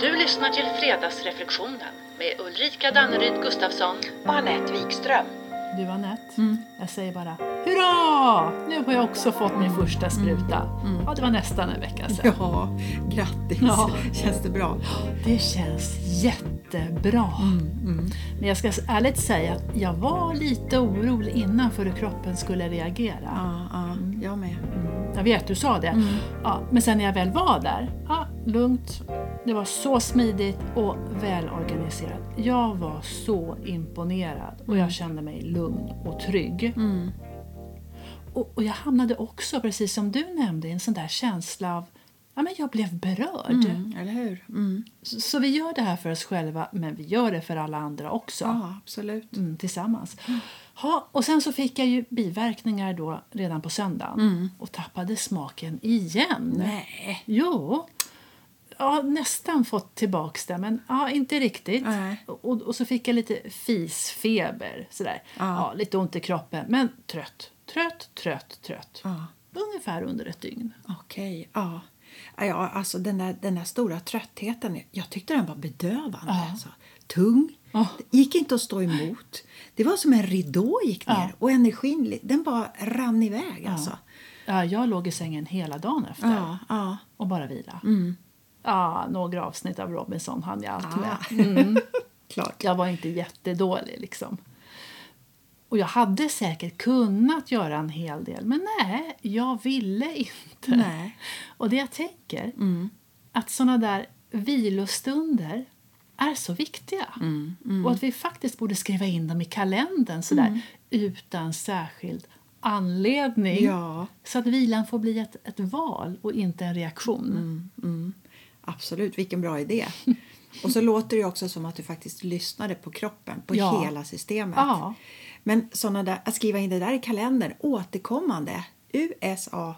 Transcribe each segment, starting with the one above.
Du lyssnar till Fredagsreflektionen med Ulrika Danneryd Gustafsson. och Anette Wikström. Du Anette, jag säger bara Hurra! Nu har jag också fått min första spruta. Ja, det var nästan en vecka sedan. Ja, grattis! Ja. Känns det bra? Det känns jättebra. Men jag ska ärligt säga att jag var lite orolig innan för hur kroppen skulle reagera. Ja, ja jag med. Jag vet, du sa det. Ja, men sen när jag väl var där, ja, lugnt. Det var så smidigt och välorganiserat. Jag var så imponerad och jag kände mig lugn och trygg. Och, och jag hamnade också, precis som du nämnde, i en sån där känsla av Ja, men jag blev berörd. Mm, eller hur? Mm. Så, så vi gör det här för oss själva, men vi gör det för alla andra också. Ja, absolut. Mm, tillsammans. Ha, och sen så fick jag ju biverkningar då redan på söndagen och tappade smaken igen. Nej. Jo. Ja, nästan fått tillbaks det, men ja, inte riktigt. Nej. Och, och så fick jag lite fisfeber, sådär. Ja. lite ont i kroppen, men trött. Trött, trött, trött. Ja. Ungefär under ett dygn. Okej, ja. Ja, Ja, alltså den där, den där stora tröttheten, jag tyckte den var bedövande. Ja. Alltså. Tung, Ja. det gick inte att stå emot. Det var som en ridå gick ner Ja. och energin den bara rann iväg. Alltså. Ja, jag låg i sängen hela dagen efter Ja, ja. och bara vila. Mm. Ja, några avsnitt av Robinson hann jag allt Ah. med. Mm. Klart. Jag var inte jättedålig liksom. Och jag hade säkert kunnat göra en hel del, men nej, jag ville inte. Nej. Och det jag tänker, Mm. att såna där vilostunder är så viktiga. Mm, Och att vi faktiskt borde skriva in dem i kalendern sådär, utan särskild anledning. Ja. Så att vilan får bli ett, ett val och inte en reaktion. Mm. Absolut, vilken bra idé. Och så låter det också som att du faktiskt lyssnade på kroppen, på Ja. hela systemet. Ja. Men såna där, att skriva in det där i kalendern, återkommande, USA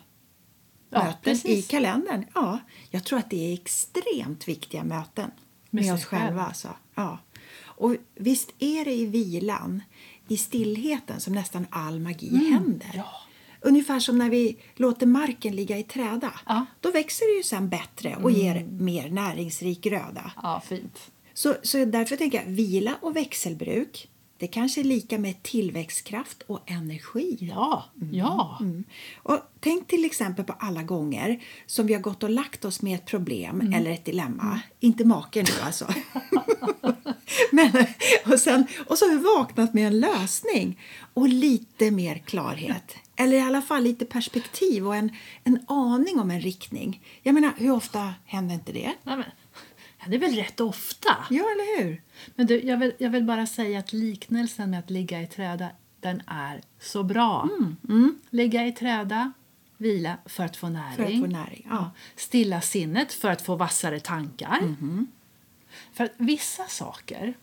Ja, möten precis. i kalendern. Ja, jag tror att det är extremt viktiga möten Med med, oss själva. själv. Alltså. Ja. Och visst är det i vilan, i stillheten, som nästan all magi händer. Mm. ja. Ungefär som när vi låter marken ligga i träda. Ja. Mm. Då växer det ju sen bättre och ger mer näringsrik gröda. ja, fint. Så, så därför tänker jag vila och växelbruk. Det kanske är lika med tillväxtkraft och energi. Ja, ja. Mm. Och tänk till exempel på alla gånger som vi har gått och lagt oss med ett problem Mm. eller ett dilemma. Inte maken nu alltså. Men, och, sen, och så har vi vaknat med en lösning och lite mer klarhet. Eller i alla fall lite perspektiv och en, en aning om en riktning. Jag menar, hur ofta händer inte det? Ja, men, ja, det är väl rätt ofta. Ja, eller hur? Men du, jag, vill, jag vill bara säga att liknelsen med att ligga i träda, den är så bra. Ligga i träda, vila för att få näring. För att få näring, ja. Stilla sinnet för att få vassare tankar. För att vissa saker,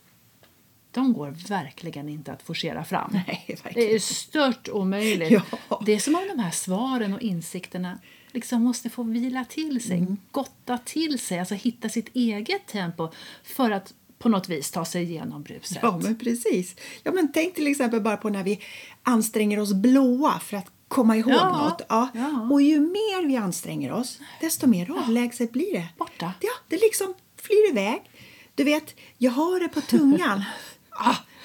de går verkligen inte att forcera fram. Nej, det är stört omöjligt. Ja. Det är som om de här svaren och insikterna liksom måste få vila till sig, Mm. gotta till sig, alltså hitta sitt eget tempo för att på något vis ta sig igenom bruset. Ja, men precis. Ja, men tänk till exempel bara på när vi anstränger oss blåa för att komma ihåg Ja, något. Ja. ja. Och ju mer vi anstränger oss, desto mer avlägset blir det. Borta. Ja, det liksom flyr iväg. Du vet, jag har det på tungan.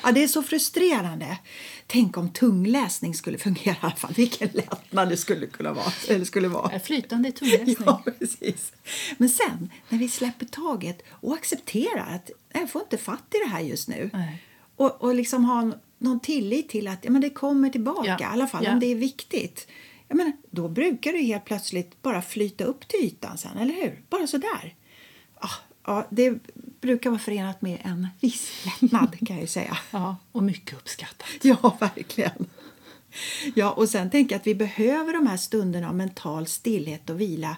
ah, det är så frustrerande. Tänk om tungläsning skulle fungera i alla fall. Vilken lättnad det skulle kunna vara. Eller skulle vara. Flytande tungläsning. Ja, precis. Men sen när vi släpper taget och accepterar att jag får inte fatt i det här just nu Nej. och, och liksom ha en- någon tillit till att ja, men det kommer tillbaka, Ja, i alla fall ja. om det är viktigt. Jag menar, då brukar det helt plötsligt bara flyta upp till ytan sen, eller hur? Bara sådär. Ja, ja, det brukar vara förenat med en viss lättnad kan jag säga. Ja, och mycket uppskattat. Ja, verkligen. Ja, och sen tänker jag att vi behöver de här stunderna av mental stillhet och vila.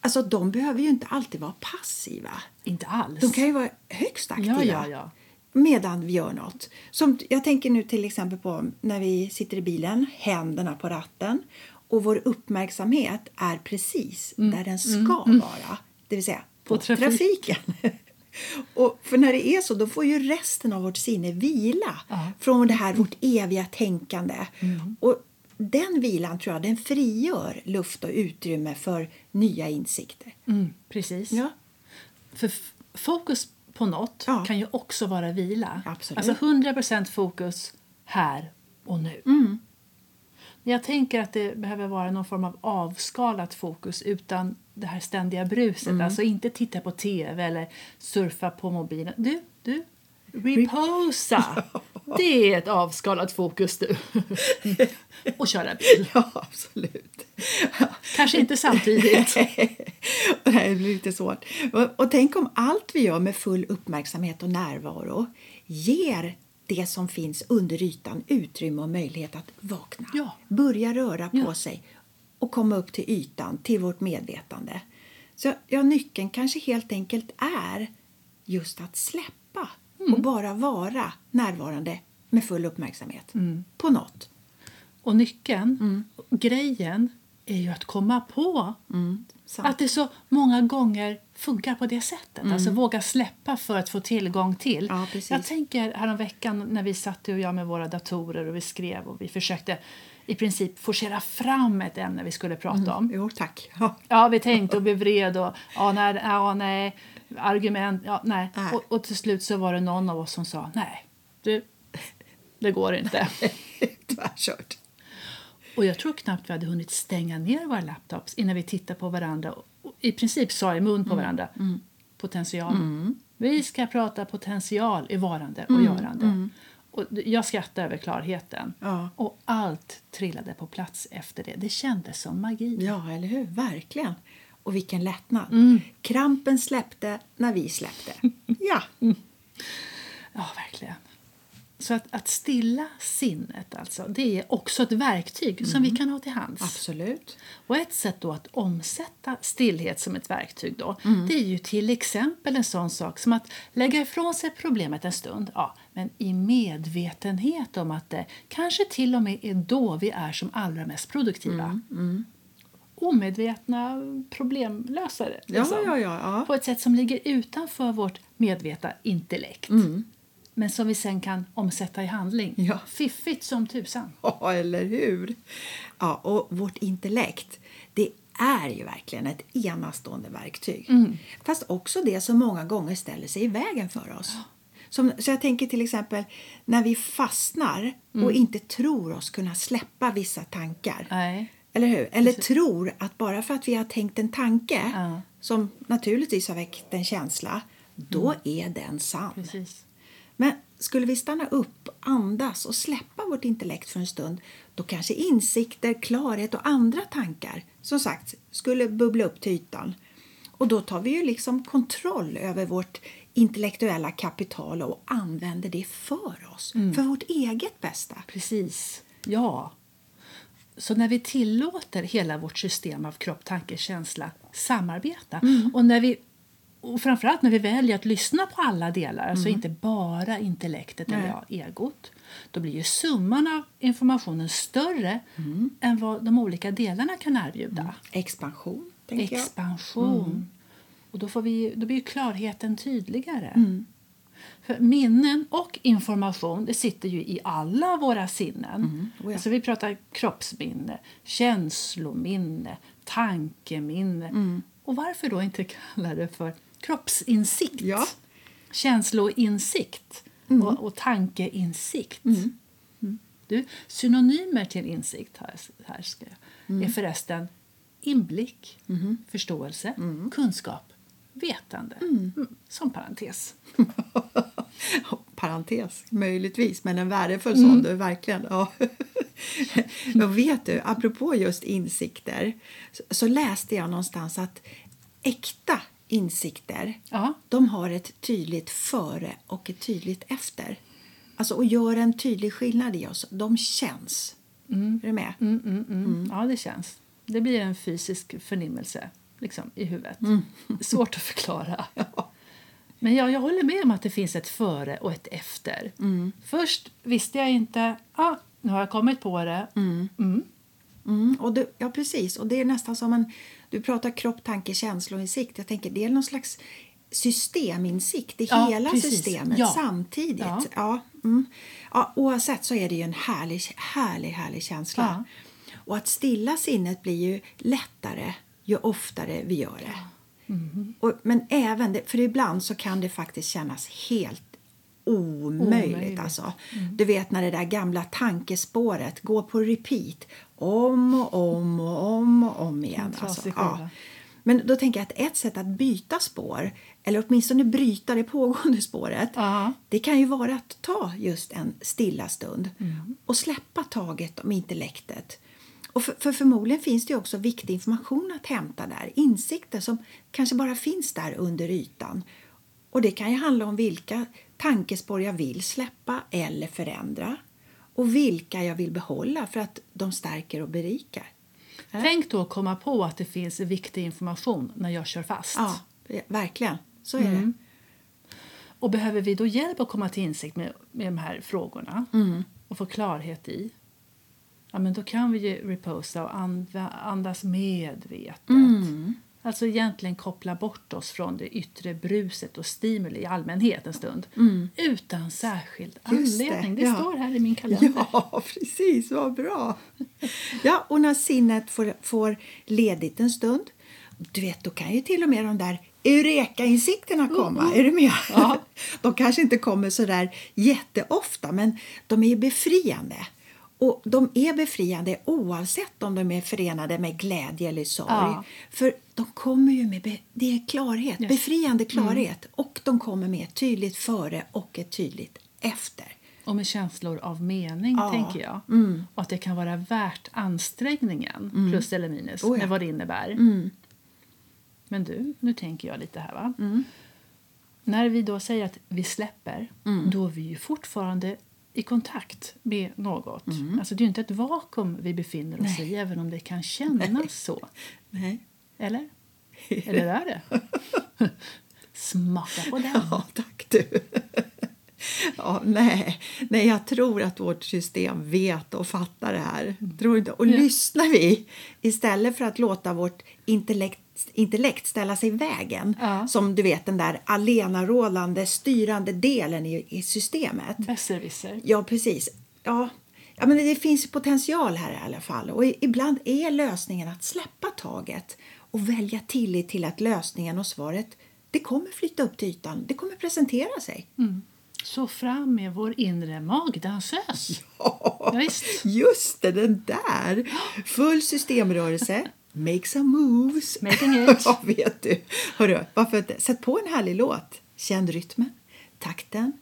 Alltså, de behöver ju inte alltid vara passiva. Inte alls. De kan ju vara högst aktiva Ja, ja, ja. medan vi gör något. Som, jag tänker nu till exempel på när vi sitter i bilen, händerna på ratten och vår uppmärksamhet är precis där den ska vara, det vill säga på, På trafik. trafiken. och för när det är så, då får ju resten av vårt sinne vila Ja. från det här vårt eviga tänkande. Och den vilan tror jag den frigör luft och utrymme för nya insikter. Mm, precis. Ja. För fokus på något Ja. kan ju också vara vila. Absolut. Alltså 100% fokus här och nu. Mm. Jag tänker att det behöver vara någon form av avskalat fokus utan det här ständiga bruset. Mm. Alltså inte titta på tv eller surfa på mobilen. Du, du, reposa! Det är ett avskalat fokus du. och köra bil. Ja, absolut. Kanske inte samtidigt. det här blir lite svårt. Och, och tänk om allt vi gör med full uppmärksamhet och närvaro ger det som finns under ytan utrymme och möjlighet att vakna. Ja. Börja röra på Ja. sig och komma upp till ytan, till vårt medvetande. Så ja, nyckeln kanske helt enkelt är just att släppa Mm. och bara vara närvarande med full uppmärksamhet Mm. på något. Och nyckeln, Mm. grejen, är ju att komma på Sant. att det så många gånger funkar på det sättet. Alltså våga släppa för att få tillgång till. Ja, jag tänker häromveckan när vi satt du och jag med våra datorer och vi skrev och vi försökte i princip forcera fram ett ämne vi skulle prata om. Jo, tack. Ja. Ja, vi tänkte och vi vred och ja, nej, ja, nej, argument, ja, nej. Nej. Och, och till slut så var det någon av oss som sa nej, du, det går inte. Tvärkört. Och jag tror knappt vi hade hunnit stänga ner våra laptops innan vi tittade på varandra och i princip sa i mun på varandra potential. Vi ska prata potential i varande och görande. Och jag skrattade över klarheten. Ja. Och allt trillade på plats efter det. Det kändes som magi. Ja, eller hur? Verkligen. Och vilken lättnad. Mm. Krampen släppte när vi släppte. Ja, Ja, verkligen. Så att, att stilla sinnet alltså, det är också ett verktyg som vi kan ha till hands. absolut. Och ett sätt då att omsätta stillhet som ett verktyg då, Mm. det är ju till exempel en sån sak som att lägga ifrån sig problemet en stund, ja, men i medvetenhet om att det kanske till och med är då vi är som allra mest produktiva. Mm, Omedvetna problemlösare. Liksom. ja, ja, ja. På ett sätt som ligger utanför vårt medvetna intellekt. Men som vi sen kan omsätta i handling. Mm. Ja. Fiffigt som tusan. Ja, eller hur? Ja, och vårt intellekt, det är ju verkligen ett enastående verktyg. Fast också det som många gånger ställer sig i vägen för oss. Som, så jag tänker till exempel när vi fastnar och inte tror oss kunna släppa vissa tankar. Nej. Eller hur? Eller tror att bara för att vi har tänkt en tanke Ja. som naturligtvis har väckt en känsla, då är den sann. Precis. Men skulle vi stanna upp, andas och släppa vårt intellekt för en stund då kanske insikter, klarhet och andra tankar som sagt skulle bubbla upp till ytan. Och då tar vi ju liksom kontroll över vårt intellektuella kapital och använder det för oss, för vårt eget bästa. Precis. Ja. Så när vi tillåter hela vårt system av kropp, tanke, känsla samarbeta och när vi och framförallt när vi väljer att lyssna på alla delar, alltså inte bara intellektet eller Nej. ja, egot, då blir ju summan av informationen större än vad de olika delarna kan erbjuda. Expansion, tänker jag. Expansion. Och då, får vi, då blir ju klarheten tydligare. För minnen och information det sitter ju i alla våra sinnen. Oh ja. alltså vi pratar kroppsminne, känslominne, tankeminne. Och varför då inte kalla det för kroppsinsikt? Ja. Känsloinsikt och, och tankeinsikt. Du, synonymer till insikt här, här ska jag, är förresten inblick, förståelse, kunskap, vetande. Mm, som parentes. Parentes, möjligtvis, men en värdefull sån. Du, verkligen. Ja. men vet du, apropå just insikter så, så läste jag någonstans att äkta insikter Ja. de har ett tydligt före och ett tydligt efter. Alltså, och gör en tydlig skillnad i oss. De känns. Är du med? Mm, mm, mm. Ja, det känns. Det blir en fysisk förnimmelse liksom, i huvudet. Svårt att förklara. Men jag, jag håller med om att det finns ett före och ett efter. Först visste jag inte. Ja, nu har jag kommit på det. Mm. Mm, och det, ja, precis. Och det är nästan som en... Du pratar kropp, tanke, känsloinsikt. Jag tänker det är någon slags systeminsikt i Ja, hela precis. systemet Ja. samtidigt. Ja. Ja. mm. ja, oavsett så är det ju en härlig, härlig, härlig känsla. Och att stilla sinnet blir ju lättare ju oftare vi gör det. Och, men även, det, för ibland så kan det faktiskt kännas helt omöjligt. Omöjligt. Alltså. Du vet när det där gamla tankespåret går på repeat om och om och om och om igen. Alltså, ja. Men då tänker jag att ett sätt att byta spår, eller åtminstone bryta det pågående spåret, Ja. det kan ju vara att ta just en stilla stund Mm. och släppa taget om intellektet. Och för, för förmodligen finns det också viktig information att hämta där, insikter som kanske bara finns där under ytan. Och det kan ju handla om vilka tankespår jag vill släppa eller förändra och vilka jag vill behålla för att de stärker och berikar. Tänk då att komma på att det finns viktig information när jag kör fast. Ja, verkligen. Så är det. Mm. Och behöver vi då hjälp att komma till insikt med, med de här frågorna Mm. och få klarhet i, ja men då kan vi ju reposa och anda, andas medvetet. Mm. Alltså egentligen koppla bort oss från det yttre bruset och stimuli i allmänhet en stund. Utan särskild Mm. Just det, anledning. Det, ja. står här i min kalender. Ja, precis. Vad bra! Ja, och när sinnet får, får ledigt en stund, du vet, då kan ju till och med de där Eureka-insikterna komma. Är du med? Ja. De kanske inte kommer så där jätteofta, men de är befriande. Och de är befriande oavsett om de är förenade med glädje eller sorg. Ja. För de kommer ju med det är klarhet, Yes. befriande klarhet. Och de kommer med ett tydligt före och ett tydligt efter. Och med känslor av mening, Ja. Mm. tänker jag. Och att det kan vara värt ansträngningen, plus eller minus, Oh ja. med vad det innebär. Mm. Men du, nu tänker jag lite här. va? När vi då säger att vi släpper, Mm. då är vi ju fortfarande i kontakt med något. Mm. Alltså det är ju inte ett vakuum vi befinner oss i, även om det kan kännas så. Nej. Eller? Eller är det? Smaka på den. Ja, tack du. Ja, nej. nej, jag tror att vårt system vet och fattar det här. Tror inte. Och Ja. lyssnar vi istället för att låta vårt intellekt, intellekt ställa sig i vägen Ja. som du vet den där alenarådande styrande delen i, i systemet. Besserwisser. Ja, precis. Ja, ja, men det finns potential här i alla fall. Och ibland är lösningen att släppa taget och välja tillit till att lösningen och svaret det kommer flytta upp till ytan. Det kommer presentera sig. Så fram med vår inre magdansös. Ja, visst. just det, den där! Full systemrörelse. Make some moves. Making it. Ja, vet du. Hörru, varför inte? Sätt på en härlig låt. Känn rytmen, takten,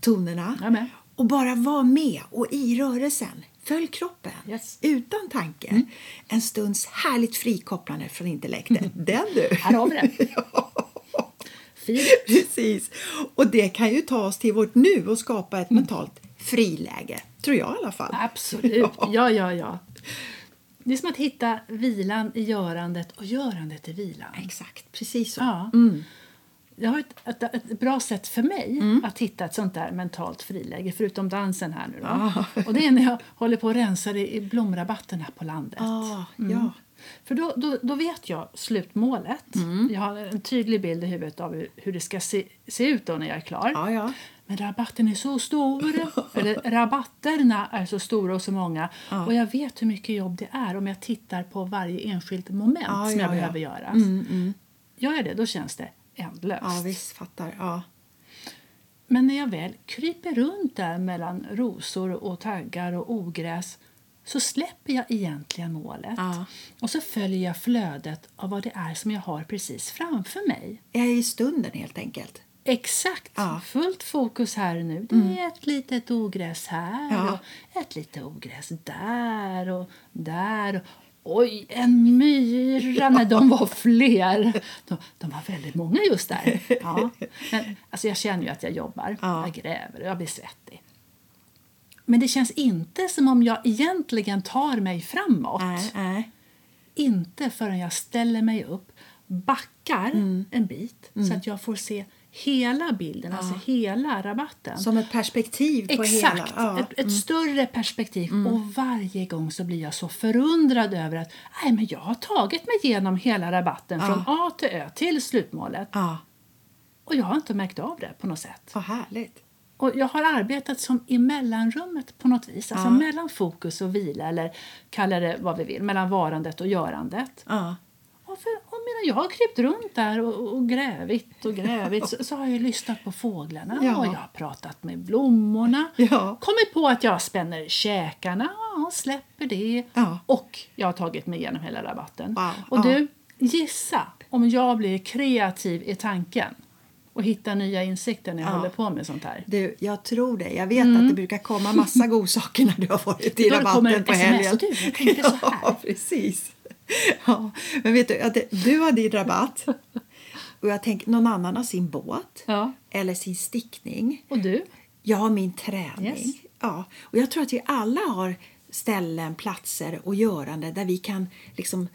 tonerna. Mm. Med. Och bara var med och i rörelsen. Följ kroppen Yes. utan tanke. Mm. En stunds härligt frikopplande från intellektet. Den du! Här har vi det. Fint. Precis. Och det kan ju ta oss till vårt nu och skapa ett mentalt friläge. Tror jag i alla fall. Absolut. Ja, ja, ja. Det är som att hitta vilan i görandet och görandet i vilan. Exakt, precis så. Ja. Jag har ett, ett, ett bra sätt för mig att hitta ett sånt där mentalt friläge, förutom dansen här nu då. Och det är när jag håller på och rensar i blomrabatterna på landet. Ah, Mm. ja. För då, då, då vet jag slutmålet. Jag har en tydlig bild i huvudet av hur, hur det ska se, se ut då när jag är klar. Ja, ja. Men rabatten är så stor, eller rabatterna är så stora och så många. Och jag vet hur mycket jobb det är om jag tittar på varje enskilt moment Ja, som ja, jag ja. behöver göra. Mm, Gör jag det, då känns det ändlöst. Ja, visst. Fattar. Ja. Men när jag väl kryper runt där mellan rosor och taggar och ogräs så släpper jag egentligen målet. Ja. Och så följer jag flödet av vad det är som jag har precis framför mig. Jag är i stunden helt enkelt. Exakt! Ja. Fullt fokus här och nu. Det är ett litet ogräs här Ja. och ett litet ogräs där och där. Oj, en myra! Nej, de var fler. De, de var väldigt många just där. Ja. Men, alltså jag känner ju att jag jobbar. Ja. Jag gräver och jag blir svettig. Men det känns inte som om jag egentligen tar mig framåt. Nej, nej. Inte förrän jag ställer mig upp, backar Mm. en bit så att jag får se hela bilden, alltså hela rabatten. Som ett perspektiv på Exakt, hela... Ja. Mm. ett, ett större perspektiv. Och varje gång så blir jag så förundrad över att Nej, men jag har tagit mig igenom hela rabatten från A till Ö till slutmålet. Ja, Och jag har inte märkt av det på något sätt. vad härligt. Och jag har arbetat som i mellanrummet på något vis. Alltså Ja. mellan fokus och vila eller kalla det vad vi vill, mellan varandet och görandet. Ja. Och, för, och medan jag har krypt runt där och, och grävit och grävit så, så har jag lyssnat på fåglarna Ja. och jag har pratat med blommorna. Ja. Kommit på att jag spänner käkarna och släpper det. Ja. Och jag har tagit mig igenom hela rabatten. Wow, Och ja. du, gissa om jag blir kreativ i tanken och hittar nya insikter när jag Ja. håller på med sånt här. Du, jag tror det. Jag vet att det brukar komma massa godsaker när du har varit i Då Mm. kommer rabatten ett på sms. helgen. Du, jag tänkte så här. Ja, precis. Ja, men vet du, att du har din rabatt och jag tänker någon annan har sin båt Ja. eller sin stickning. Och du? Jag har min träning. Yes. Ja, och jag tror att vi alla har ställen, platser och görande där vi kan liksom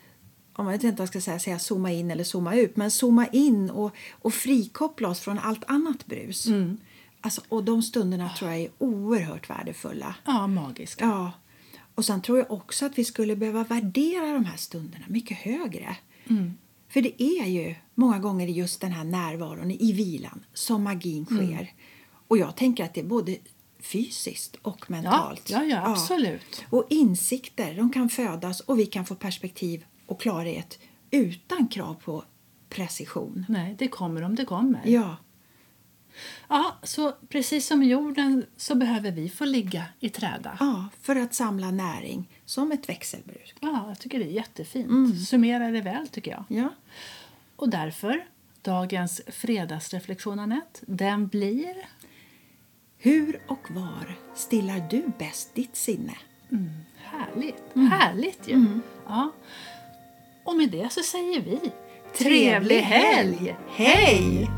om jag vet inte vad jag ska säga, säga zooma in eller zooma ut, men zooma in och, och frikoppla oss från allt annat brus. Alltså, och de stunderna tror jag är oerhört värdefulla. Ja, magiska. Ja. Och sen tror jag också att vi skulle behöva värdera de här stunderna mycket högre. För det är ju många gånger just den här närvaron i vilan som magin sker. Och jag tänker att det är både fysiskt och mentalt. ja, ja, absolut. Och insikter, de kan födas och vi kan få perspektiv och klarhet utan krav på precision. Nej, det kommer om det kommer. Ja, Ja, så precis som jorden så behöver vi få ligga i träda. ja, för att samla näring som ett växelbruk. Ja, jag tycker det är jättefint. Mm. Summerar det väl tycker jag. Ja. Och därför, dagens fredagsreflektion Anette, den blir... Hur och var stillar du bäst ditt sinne? Härligt. Mm. Härligt ju. Ja. Och med det så säger vi Trevlig helg! Hej!